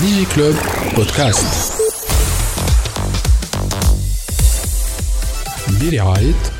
DigiClub Podcast. Billy Wright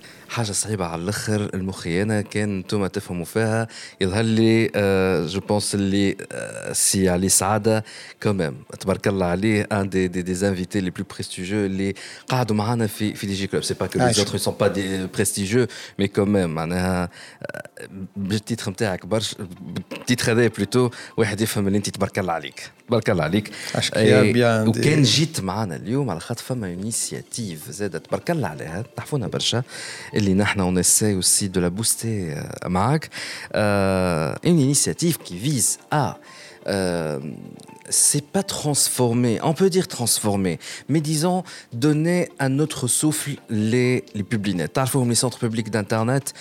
حاجة صعيبة على الآخر المخي أنا كان أنتم تفهموا فيها. يظهر لي آه جو بونس اللي آه سي علي سعادة كوميم تبارك الله عليه ان دي دي دي انفيتي لي بلو بريستيجيو اللي قعدوا معنا في في دي جي كلوب سي با كو لي. زوتر سون با دي بريستيجيو مي كوميم معناها آه، بالتيتر نتاعك برشا بالتيتر هذا بلوتو واحد يفهم اللي انت تبارك الله عليك. تبارك الله عليك. إيه، وكان جيت معنا اليوم على خاطر فما انيسياتيف زادة تبارك الله عليها. تحفونا برشا. اللي نحن اون اساي aussi de la booster euh, معاك euh, une initiative qui vise à euh, c'est pas transformer, on peut dire transformer, mais disons donner un autre souffle les, les publinettes. تعرفوا les centres publics d'internet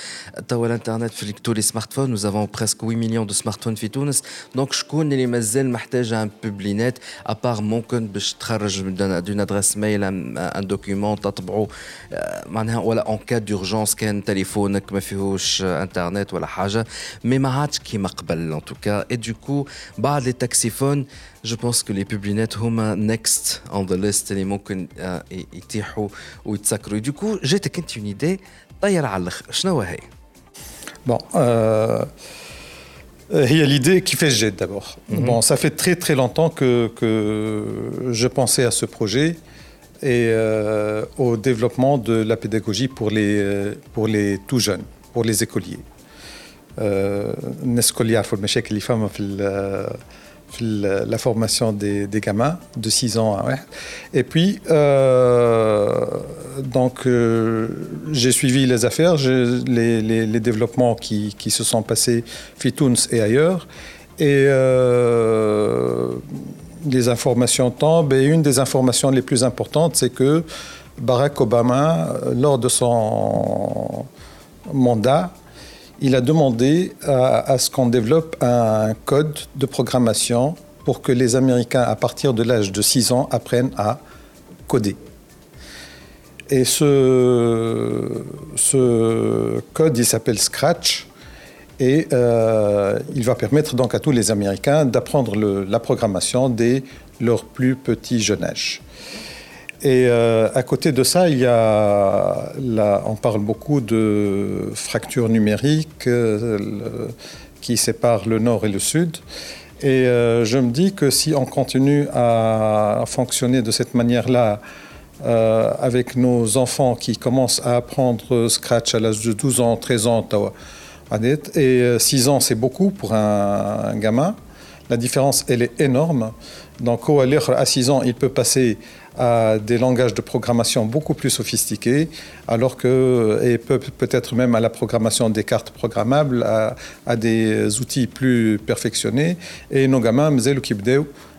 توا الانترنت في tous les smartphones nous avons presque 8 millions de smartphones في تونس donc شكون اللي مازال محتاج un publinet à part ممكن باش تخرج من- d'une adresse mail un, un document تطبعه آه، معناها ولا en cas d'urgence كان تليفونك ما فيهوش آه، انترنت ولا حاجه مي ما عادش كيما قبل en tout cas et du coup بعد les taxiphones جو بونس كو لي بوبلينات هما نيكست اون ذا ليست اللي ممكن آه، ي- يتيحوا ويتسكروا دوكو جاتك انت اون ايدي طير على الاخر شنو هي؟ Bon, euh, il y a l'idée qui fait jet d'abord. Bon, ça fait très très longtemps que, que je pensais à ce projet et euh, au développement de la pédagogie pour les, euh, pour les tout jeunes, pour les écoliers. Euh, la formation des, gamins de 6 ans. Hein, et puis, euh, donc, euh, j'ai suivi les affaires, les, développements qui, qui, se sont passés Fitouns et ailleurs. Et euh, les informations tombent. Et une des informations les plus importantes, c'est que Barack Obama, lors de son mandat, il a demandé à, ce qu'on développe un code de programmation pour que les Américains, à partir de l'âge de 6 ans, apprennent à coder. Et ce, code, il s'appelle Scratch. Et euh, il va permettre donc à tous les Américains d'apprendre la programmation dès leur plus petit jeune âge. Et euh, à côté de ça, il y a, on parle beaucoup de fractures numériques euh, qui séparent le nord et le sud. Et euh, je me dis que si on continue à fonctionner de cette manière-là, avec nos enfants qui commencent à apprendre Scratch à l'âge de 12 ans, 13 ans, et euh, 6 ans, c'est beaucoup pour un, un gamin. La différence, elle est énorme. Donc, à 6 ans, il peut passer à des langages de programmation beaucoup plus sophistiqués, alors que, et peut- peut-être même à la programmation des cartes programmables, à, des outils plus perfectionnés. Et nos gamins,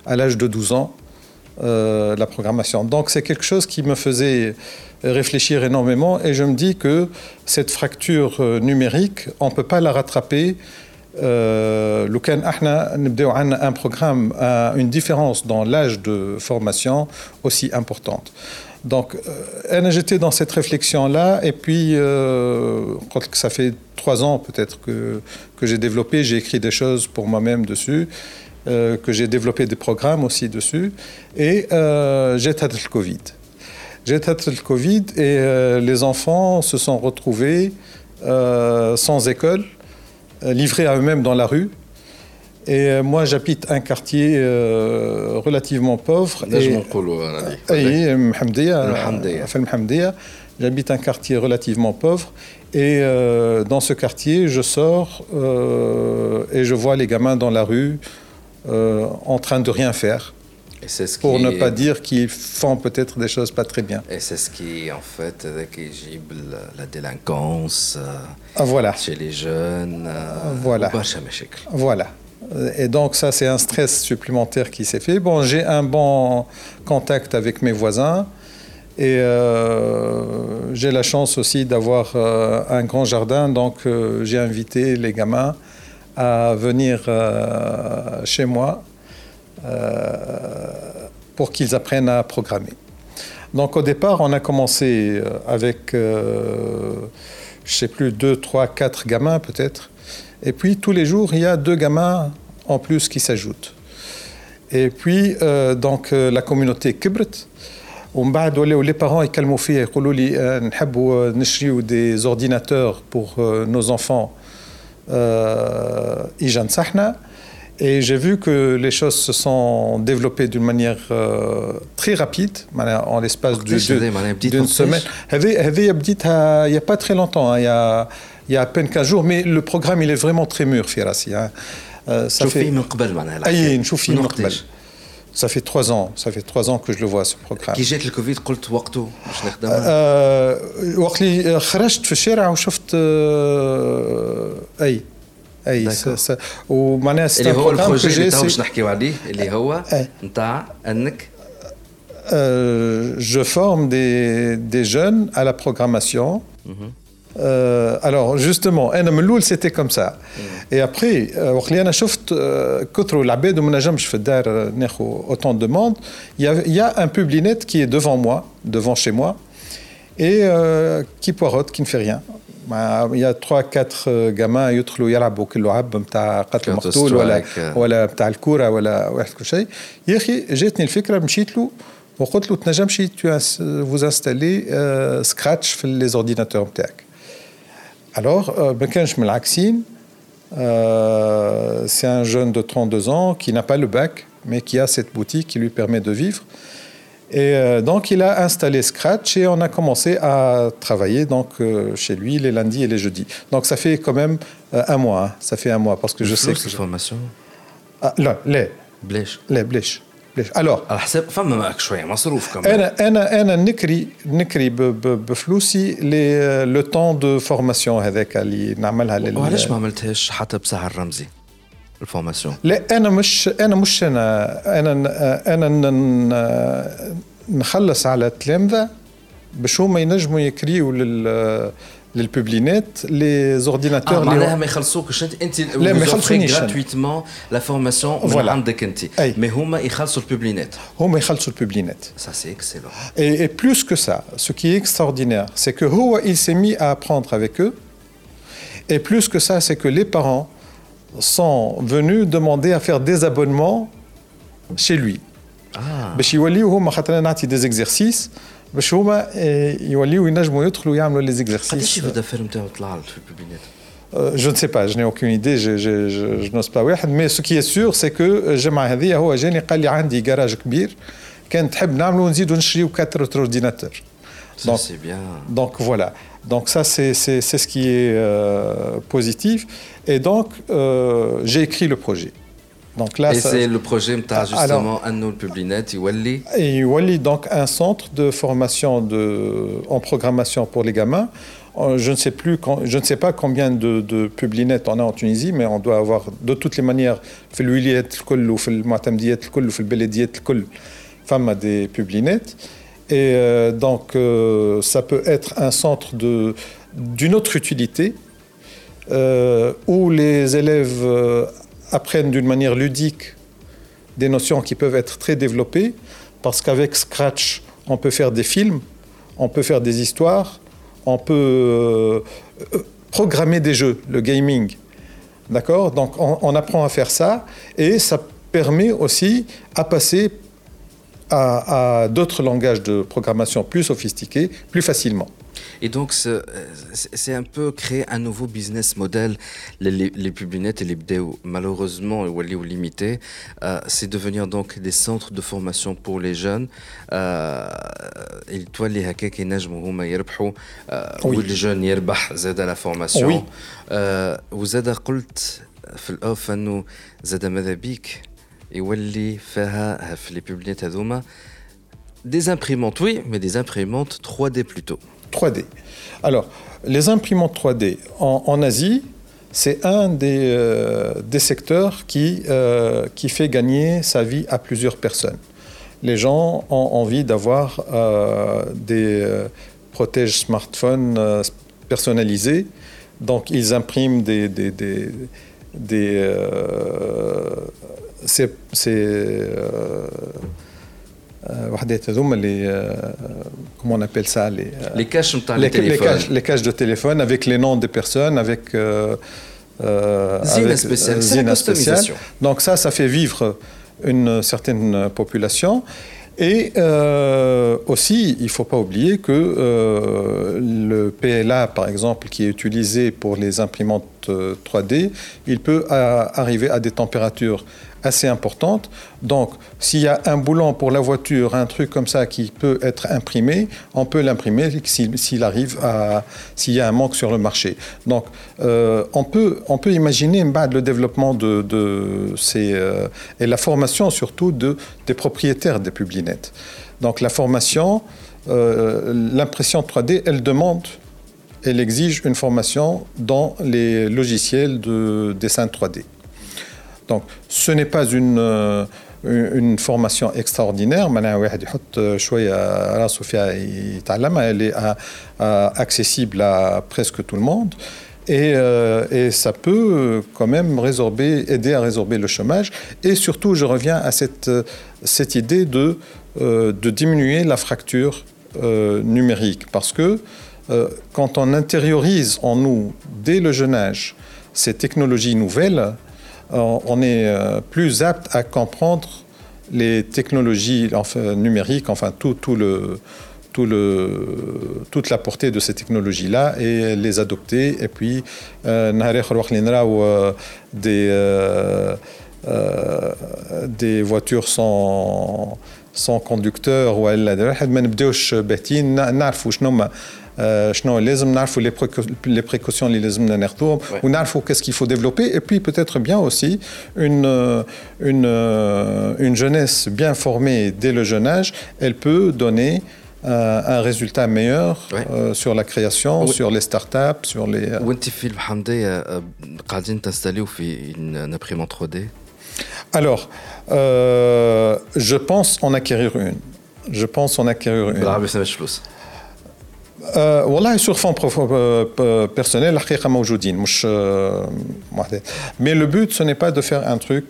à l'âge de 12 ans, euh, la programmation. Donc c'est quelque chose qui me faisait réfléchir énormément et je me dis que cette fracture euh, numérique, on ne peut pas la rattraper. Euh, لو كان احنا نبداو عندنا un programme à une différence dans l'âge de formation aussi importante. Donc, euh, أنا j'étais dans cette réflexion-là, et puis, euh, je crois que ça fait trois ans peut-être que, que j'ai développé, j'ai écrit des choses pour moi-même dessus, euh, que j'ai développé des programmes aussi dessus, et euh, j'ai été le Covid. J'ai été le Covid, et euh, les enfants se sont retrouvés euh, sans école, euh, euh, livrés à eux-mêmes dans la rue. Et euh, moi, euh, j'habite un quartier relativement pauvre. Et, J'habite un quartier relativement pauvre. Et dans ce quartier, je sors et je vois les gamins dans la rue en train de rien faire. Pour ne pas dire qu'ils font peut-être des choses pas très bien. Et c'est ce qui, en fait, qui gible la délinquance euh, ah, voilà. chez les jeunes. Euh, voilà. Voilà. Et donc ça, c'est un stress supplémentaire qui s'est fait. Bon, j'ai un bon contact avec mes voisins. Et euh, j'ai la chance aussi d'avoir un grand jardin, donc j'ai invité les gamins à venir chez moi pour qu'ils apprennent à programmer. Donc au départ, on a commencé avec, je sais plus, deux, trois, quatre gamins peut-être. Et puis tous les jours, il y a deux gamins en plus qui s'ajoutent. Et puis, donc la communauté Kibret, ومن بعد ولاو لي بارون يكلموا فيا يقولوا لي نحبوا نشريو دي زورديناتور بور نوز انفون يجا نصحنا Et j'ai vu que les choses se sont développées d'une manière euh, très rapide, en l'espace d'une semaine. Il n'y a pas très longtemps, hein, il, y a, il y a à peine 15 jours, mais le programme il est vraiment très mûr, Firassi. Hein. Euh, ça fait... Ça fait trois ans, ça fait trois ans que je le vois ce programme. كي جات الكوفيد قلت وقته باش نخدمها وقت اللي خرجت في الشارع وشفت اي اي ومعناها اللي هو البروجي اللي تو باش نحكيو عليه اللي هو نتاع انك je forme des, des jeunes à la programmation. Mm -hmm. Euh, alors justement, c'était comme ça. Mm. Et après, euh, autant de monde, il y, a, il y a un publinet qui est devant moi, devant chez moi, et euh, qui poirote, qui ne fait rien. Il y a 3-4 gamins يدخلوا يلعبوا كل لعب نتاع قتل مقتول ولا ولا نتاع الكوره ولا واحد كل شيء يا اخي جاتني الفكره مشيت له وقلت له تنجمش vous installer scratch في les ordinateurs نتاعك alors, euh, Benkench Melaksin, euh, c'est un jeune de 32 ans qui n'a pas le bac, mais qui a cette boutique qui lui permet de vivre. Et euh, donc, il a installé Scratch et on a commencé à travailler donc, chez lui les lundis et les jeudis. Donc, ça fait quand même un mois. Hein. Ça fait un mois parce que je sais que. formation ah, là, les. Blèche. Les blèches. الوغ على حساب فما معك شويه مصروف كمان انا انا انا نكري نكري بفلوسي لي لو طون دو فورماسيون هذاك اللي نعملها لل وعلاش ما عملتهاش حتى بساعه الرمزي الفورماسيون لا انا مش انا مش انا انا انا نخلص على التلامذه باش هما ينجموا يكريوا لل للبوبلينات لي زورديناتور معناها ما يخلصوكش انت انت لا ما يخلصونيش جراتويتمون لا فورماسيون من عندك انت مي هما يخلصوا البوبلينات هما يخلصوا البوبلينات ça c'est excellent et, et plus que ça ce qui est extraordinaire c'est que هو il s'est mis à apprendre avec eux et plus que ça c'est que les parents sont venus demander à faire des abonnements chez lui باش يوليو هما خاطر انا نعطي des exercices باش هما يوليو ينجموا يدخلوا يعملوا لي زيكزارسيس قداش الشيفر دافير نتاعو طلع في البوبينات Je ne sais pas, je n'ai aucune idée, je, je, je, je n'ose pas واحد, mais ce qui est sûr c'est que الجمعة هذه هو جاني قال لي عندي جراج كبير كان تحب نعملوا نزيدوا نشريو 4 اورديناتور. Donc, c'est bien. Donc voilà. Donc ça c'est c'est ce qui est euh, positif et donc euh, j'ai écrit le projet. Donc là, et c'est le projet MTA justement Anno Publinet, Iwali. Et Iwali, donc un centre de formation de, en programmation pour les gamins. Euh, je ne sais plus, je ne sais pas combien de, de Publinet on a en Tunisie, mais on doit avoir de toutes les manières, في الولايات الكل وفي المعتمديات الكل وفي البلديات الكل فما des Publinet. Et euh, donc euh, ça peut être un centre de d'une autre utilité euh, où les élèves euh, apprennent d'une manière ludique des notions qui peuvent être très développées, parce qu'avec Scratch, on peut faire des films, on peut faire des histoires, on peut euh, programmer des jeux, le gaming. D'accord? Donc on, apprend à faire ça et ça permet aussi à passer à d'autres langages de programmation plus sophistiqués plus facilement. Et donc, c'est un peu créer un nouveau business model. Les, les, les et les vidéos, malheureusement, ou limité, euh, c'est devenir donc des centres de formation pour les jeunes. Et toi, les hackers qui nagent, les jeunes يربح زاد la formation. وزاد قلت في الاوف انه زاد ماذا بيك يولي فيها في لي بوبليات هذوما des imprimantes, oui, mais des imprimantes 3D plutôt. 3D. Alors, les imprimantes 3D en, Asie, c'est un des, euh, des, secteurs qui, euh, qui fait gagner sa vie à plusieurs personnes. les gens ont envie d'avoir euh, des protèges smartphones personnalisés. Donc, ils impriment des. Comment on appelle ça les, les caches les, les, caches, les caches de téléphone avec les noms des personnes, avec euh, Zina spécial. Zina spécial. Donc ça, ça fait vivre une certaine population. Et euh, aussi, il ne faut pas oublier que euh, le PLA, par exemple, qui est utilisé pour les imprimantes 3D, il peut arriver à des températures assez importante. Donc, s'il y a un boulon pour la voiture, un truc comme ça qui peut être imprimé, on peut l'imprimer s'il arrive à, s'il y a un manque sur le marché. Donc, euh, on, peut, on peut imaginer le développement de, de ces, euh, et la formation surtout de, des propriétaires des publinettes. Donc, la formation, euh, l'impression 3D, elle demande elle exige une formation dans les logiciels de dessin 3D. Donc, ce n'est pas une, euh, une formation extraordinaire. Elle est accessible à presque tout le monde. Et, euh, et, ça peut quand même résorber, aider à résorber le chômage. Et surtout, je reviens à cette, cette idée de, euh, de diminuer la fracture numérique. Parce que quand on intériorise en nous, dès le jeune âge, ces technologies nouvelles, on est euh, plus apte à comprendre les technologies numériques, enfin tout, le, tout le, toute la portée de ces technologies-là et les adopter. Et puis, euh, euh, des, des voitures sans, sans conducteur ou شنو لازم نعرفوا les précautions اللي لازمنا ناخذوهم ونعرفوا qu'est-ce qu'il faut développer et puis peut-être bien aussi une une une jeunesse bien formée dès le jeune âge elle peut donner euh, un résultat meilleur euh, sur la création, sur les startups, sur les. وانت في الحمدية قاعدين تستليو في une imprimante 3D Alors, euh, je pense en acquérir une. Je pense en acquérir une. والله سور فون بيرسونيل الحقيقه موجودين مش مي لو بوت سو ني با دو فير ان تروك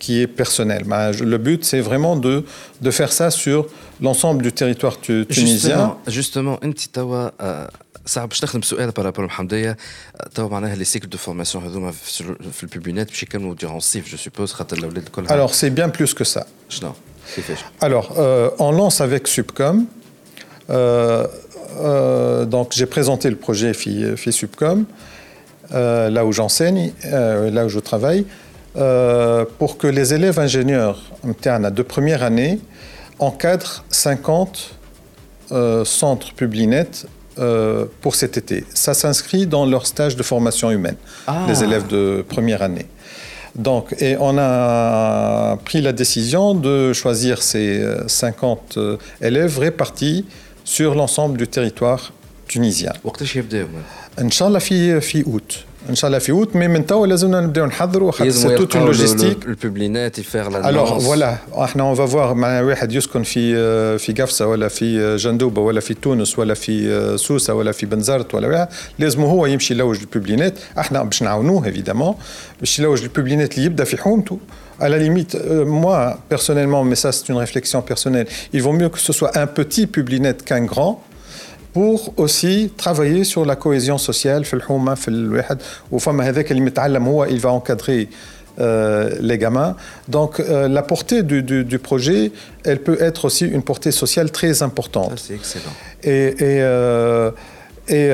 كي اي بيرسونيل لو بوت سي فريمون دو دو فير سا سور لونسومبل دو تيريتوار تونيزيان جوستومون انت توا صعب باش تخدم سؤال بارابور محمديه توا معناها لي سيكل دو فورماسيون هذوما في البيبينات باش يكملوا ديغون الصيف جو سوبوز خاطر الاولاد الكل الوغ سي بيان بلوس كو سا شنو كيفاش الوغ اون لونس افيك سوبكوم Euh, euh, donc j'ai présenté le projet FISUBCOM, euh, là où j'enseigne, là où je travaille, pour que les élèves ingénieurs de première année encadrent 50 centres Publinet pour cet été. Ça s'inscrit dans leur stage de formation humaine, ah. les élèves de première année. Donc, et on a pris la décision de choisir ces 50 élèves répartis sur l'ensemble du territoire tunisien. Inch'Allah fi fi août. Inch'Allah fi août, mais maintenant لازمنا نبداو نحضروا c'est toute une logistique. Le publinet et faire la Alors voilà, احنا on va voir مع واحد يسكن في في قفصة ولا في جندوبة ولا في تونس ولا في سوسة ولا في بنزرت ولا واحد لازم هو يمشي يلوج البوبلينات احنا باش نعاونوه évidemment باش يلوج البوبلينات اللي يبدا في حومته à la limite, euh, moi, personnellement, mais ça c'est une réflexion personnelle, il vaut mieux que ce soit un petit publinet qu'un grand pour aussi travailler sur la cohésion sociale il va encadrer euh, les gamins. Donc euh, la portée du, du, projet, elle peut être aussi une portée sociale très importante. c'est excellent. Et, et, euh, et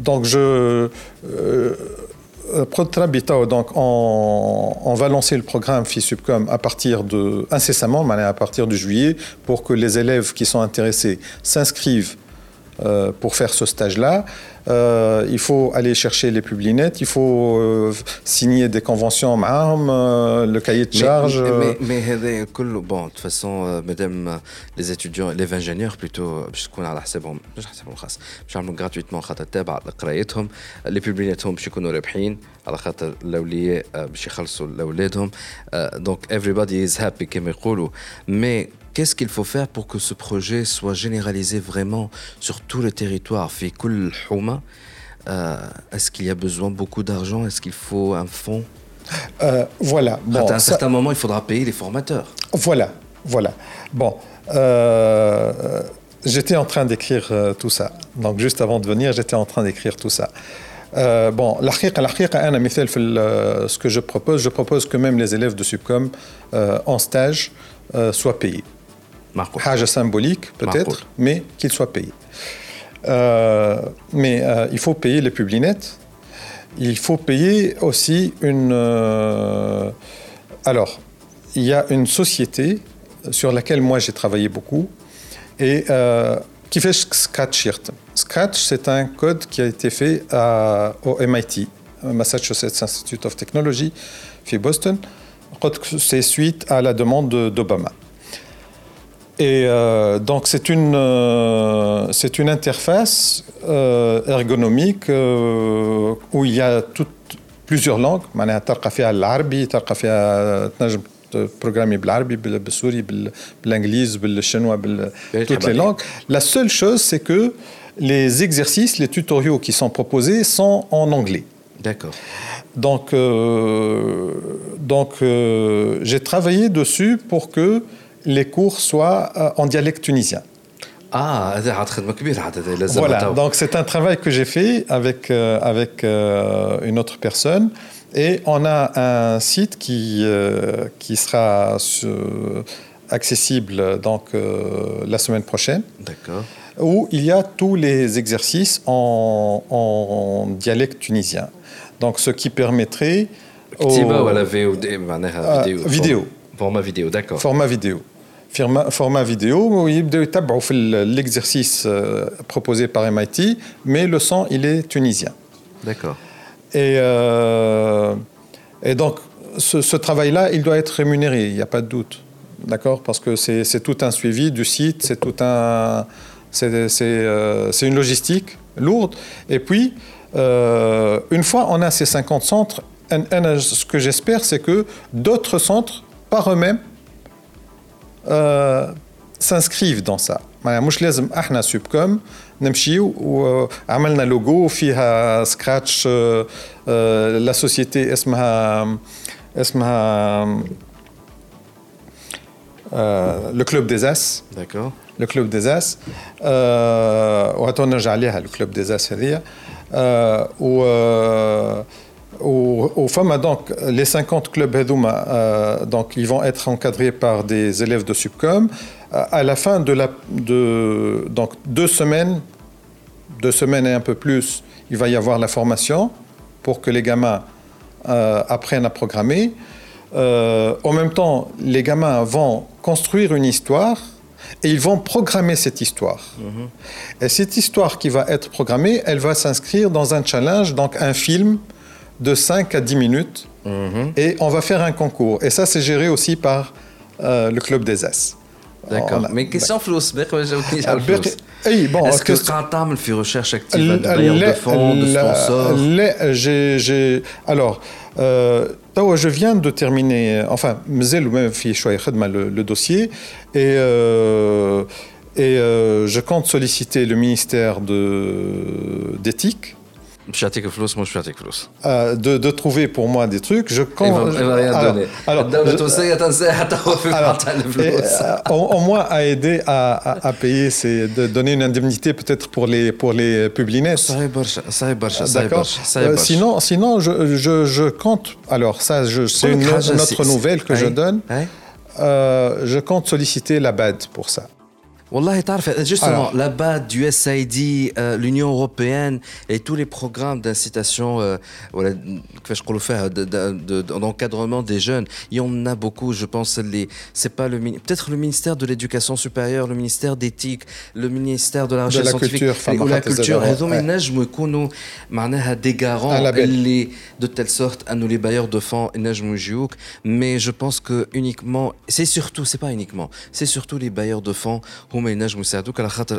donc je donc on, va lancer le programme FISUBCOM à partir de incessamment, à partir de juillet, pour que les élèves qui sont intéressés s'inscrivent euh, pour faire ce stage-là. Euh, il faut aller chercher les publinettes, il faut euh, signer des conventions معاهم, euh, le cahier de charge. Mais, mais, mais bon, de toute façon, mesdames les étudiants, les ingénieurs plutôt, باش تكون على حسابهم مش على حسابهم الخاص باش يعملوا gratuitement خاطر تابع لقرايتهم اللي بيبليناتهم باش يكونوا رابحين على خاطر الاولياء باش يخلصوا لاولادهم دونك everybody is happy كما يقولوا mais Qu'est-ce qu'il faut faire pour que ce projet soit généralisé vraiment sur tout le territoire fait كل حومة euh, Est-ce qu'il y a besoin beaucoup d'argent Est-ce qu'il faut un fonds euh, Voilà. Bon, à un certain moment, il faudra payer les formateurs. Voilà, voilà. Bon, euh, j'étais en train d'écrire euh, tout ça. Donc juste avant de venir, j'étais en train d'écrire tout ça. Euh, bon, الحقيقة الحقيقة أنا مثال في ce que je propose, je propose que même les élèves de Subcom euh, en stage euh, soient payés. Haja symbolique peut-être, mais qu'il soit payé. Euh, mais euh, il faut payer les publinettes. Il faut payer aussi une. Euh, alors, il y a une société sur laquelle moi j'ai travaillé beaucoup et qui fait Scratch. Scratch, c'est un code qui a été fait au MIT, Massachusetts Institute of Technology, fait Boston. C'est suite à la demande d'Obama. Et euh, donc c'est une, euh, c'est une interface euh, ergonomique euh, où il y a toutes, plusieurs langues. معناها تلقى فيها العربي تلقى فيها تنجم programmer بالعربي بالسوري بالانجليز بالشنوا بال toutes les langues. La seule chose c'est que les exercices, les tutoriaux qui sont proposés sont en anglais. D'accord. Donc, euh, donc euh, j'ai travaillé dessus pour que les cours soient euh, en dialecte tunisien. Ah, voilà, donc c'est un travail que j'ai fait avec, euh, avec euh, une autre personne et on a un site qui, qui sera accessible donc, la semaine prochaine. D'accord. Où il y a tous les exercices en, en dialecte tunisien. Donc ce qui permettrait. Au, vidéo. vidéo. Format vidéo, d'accord. Format vidéo. Format, vidéo, l'exercice euh, proposé par MIT, mais le son, il est tunisien. D'accord. Et, euh, et donc, ce, travail-là, il doit être rémunéré, il n'y a pas de doute. D'accord? Parce que c'est tout un suivi du site, c'est tout un. C'est euh, une logistique lourde. Et puis, une fois on a ces 50 centres, ce que j'espère, c'est que d'autres centres par eux-mêmes euh, s'inscrivent dans ça. مش لازم احنا سوبكوم نمشيو وعملنا لوجو فيها سكراتش لا سوسيتي اسمها اسمها لو كلوب دي اس داكور لو كلوب دي اس وهاتو نرجع عليها لو كلوب دي اس هذيا و au, FAMA, donc, les 50 clubs Hedouma, euh, donc, ils vont être encadrés par des élèves de Subcom. Euh, à la fin de, la, de donc, deux semaines, deux semaines et un peu plus, il va y avoir la formation pour que les gamins euh, apprennent à programmer. en même temps, les gamins vont construire une histoire et ils vont programmer cette histoire. Mm-hmm. Et cette histoire qui va être programmée, elle va s'inscrire dans un challenge, donc un film de 5 à 10 minutes mhm. et on va faire un concours. Et ça, c'est géré aussi par euh, le club des As. D'accord. Mais question flous, bon, Est-ce que tu fait recherche active de bailleurs de fonds, de sponsors Alors, euh, je viens de terminer, enfin, le, le dossier et, euh, et euh, je compte solliciter le ministère d'éthique euh, de, de trouver pour moi des trucs. Je quand, il va, rien alors, donner. Alors, au, moins à aider à, à, à, payer, c'est de donner une indemnité peut-être pour les pour les publinettes. D'accord. Euh, sinon, sinon, je, je, je, compte. Alors ça, c'est une, une, autre nouvelle que je donne. Euh, je compte solliciter la BAD pour ça. Justement, la base du SID, euh, l'Union européenne et tous les programmes d'incitation, euh, voilà, d'encadrement des jeunes, il y en a beaucoup, je pense. Peut-être le ministère de l'Éducation supérieure, le ministère d'éthique, le ministère de la recherche de la scientifique culture, ou la culture. Ouais. des garants les, de telle sorte à nous les bailleurs de fonds mais je pense que uniquement, c'est surtout, c'est pas uniquement, c'est surtout les bailleurs de fonds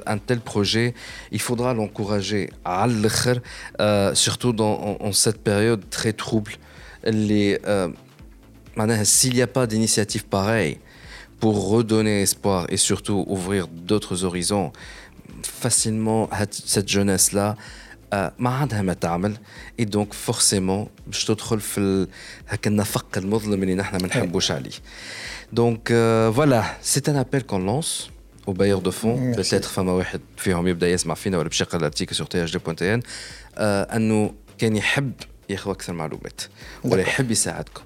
un tel projet il faudra l'encourager à euh, surtout dans en, cette période très trouble les euh, s'il n'y a pas d'initiative pareille pour redonner espoir et surtout ouvrir d'autres horizons facilement cette jeunesse là ما عندها ما تعمل اي دونك فورسيمون باش تدخل في هكا النفق المظلم اللي نحن ما نحبوش عليه دونك فوالا سي ان ابل كون لونس Bailleurs de fonds peut-être فما واحد فيهم يبدا يسمع فينا ولا باش يقرا الارتيكل سور تي اش دي بوان تي ان انه كان يحب ياخذ أكثر معلومات ولا يحب يساعدكم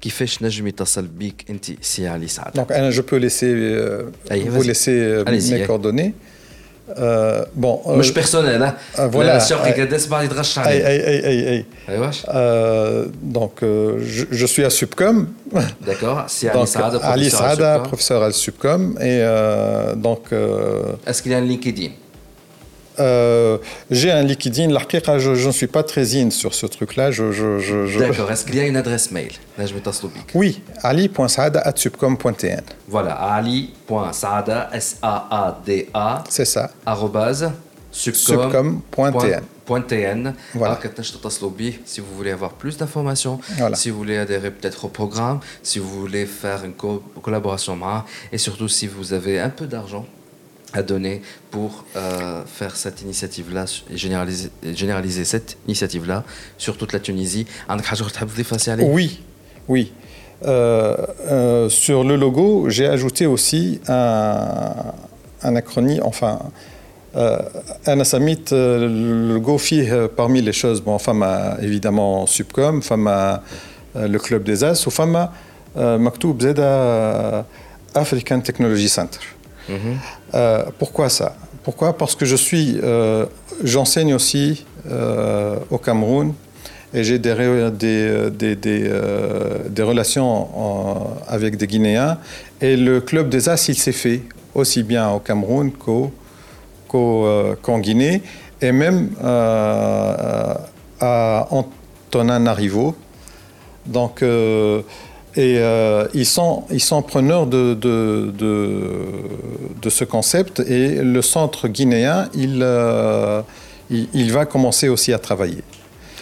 كيفاش نجم يتصل بيك انت سي علي سعد دونك أنا جو بو ليسي vous laisser mes coordonnées. Euh, bon, euh, مش بيرسونيل ها فوالا الشوق قداش بعد يتغش عليه اي اي اي اي اي ايواش دونك جو سوي ا سوبكوم داكور سي علي سعاده علي سعاده بروفيسور ا سوبكوم اي دونك اسكو il y a un LinkedIn Euh, j'ai un liquidine. La je, je ne suis pas très in sur ce truc-là. Je, je, je, D'accord. Est-ce qu'il y a une adresse mail? Là, je vais Oui, ali.saada.subcom.tn. Voilà, ali.saada, S-A-A-D-A. C'est ça. Arrobase, subcom.tn. .tn. Voilà. Si vous voulez avoir plus d'informations, voilà. si vous voulez adhérer peut-être au programme, si vous voulez faire une co collaboration et surtout si vous avez un peu d'argent à donner pour euh, faire cette initiative-là et généraliser, généraliser cette initiative-là sur toute la Tunisie. Oui, oui. Euh, euh, sur le logo, j'ai ajouté aussi un, acronyme, enfin, un assamit, le logo fit parmi les choses, bon, femme évidemment Subcom, femme le Club des As, ou femme Maktoub Zeda African Technology Center. Euh, pourquoi ça? Pourquoi? Parce que je suis, euh, j'enseigne aussi euh, au Cameroun et j'ai des, des, des, relations avec des Guinéens. Et le club des As, il s'est fait aussi bien au Cameroun qu'au, qu'en Guinée et même à Antananarivo. Donc, et euh, ils, sont, ils sont preneurs de, de, de, ce concept et le centre guinéen, il, euh, il, va commencer aussi à travailler.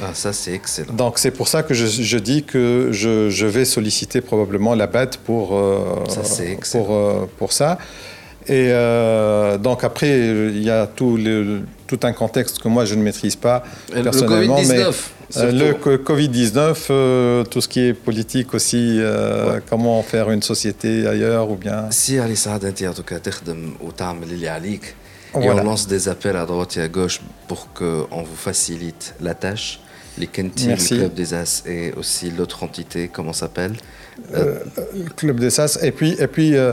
Ah, ça c'est excellent. Donc c'est pour ça que je, je dis que je, je, vais solliciter probablement la BAD pour, euh, ça, pour, pour ça. Et donc après, il y a tout, le, tout un contexte que moi je ne maîtrise pas personnellement. Le mais euh, le Covid-19, euh, tout ce qui est politique aussi, euh, comment faire une société ailleurs ou bien. Si Ali Saad, en tout cas, et on lance des appels à droite et à gauche pour qu'on vous facilite la tâche. Les Kenty, le Club des As et aussi l'autre entité, comment s'appelle euh, Club des As. Et puis, et puis euh,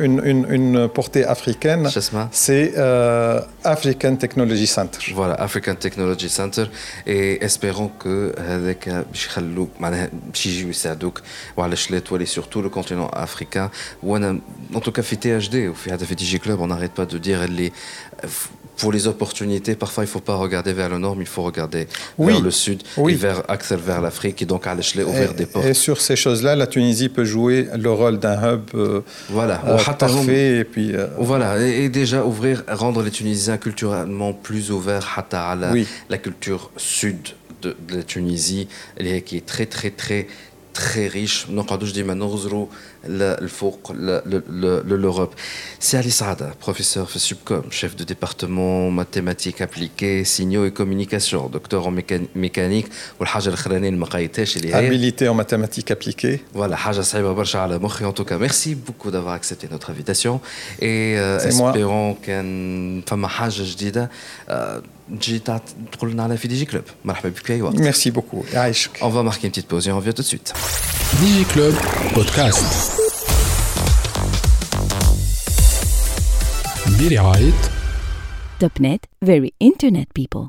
une, une, une portée africaine. C'est euh, African Technology Center. Voilà, African Technology Center. Et espérons que avec surtout le continent africain. En tout cas, fait THD, ou fait Club, on n'arrête pas de dire les pour les opportunités, parfois il ne faut pas regarder vers le nord, mais il faut regarder vers le sud et vers, axer vers l'Afrique et donc à l'échelle ouvrir des portes. Et sur ces choses-là, la Tunisie peut jouer le rôle d'un hub euh, voilà. Euh, parfait. Et, puis, euh, voilà, et, déjà ouvrir, rendre les Tunisiens culturellement plus ouverts à la, la culture sud de, de la Tunisie, qui est très très très très riche. Nous avons dit l'Europe. C'est Ali Saada, professeur de Subcom, chef de département mathématiques appliquées, signaux et communication, docteur en mécanique. Habilité en mathématiques appliquées. Voilà, en tout cas, merci beaucoup d'avoir accepté notre invitation et euh, espérons qu'un femme Merci beaucoup. On va marquer une petite pause et on revient tout de suite. DigiClub Podcast. Topnet, very internet people.